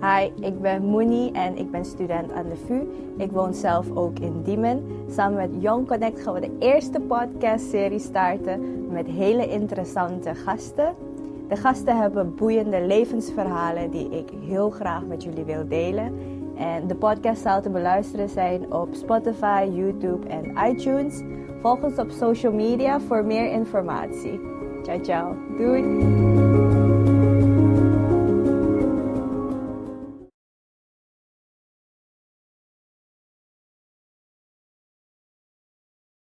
Hi, ik ben Mooney en ik ben student aan de VU. Ik woon zelf ook in Diemen. Samen met Young Connect gaan we de eerste podcastserie starten met hele interessante gasten. De gasten hebben boeiende levensverhalen die ik heel graag met jullie wil delen. En de podcast zal te beluisteren zijn op Spotify, YouTube en iTunes. Volg ons op social media voor meer informatie. Ciao, ciao. Doei!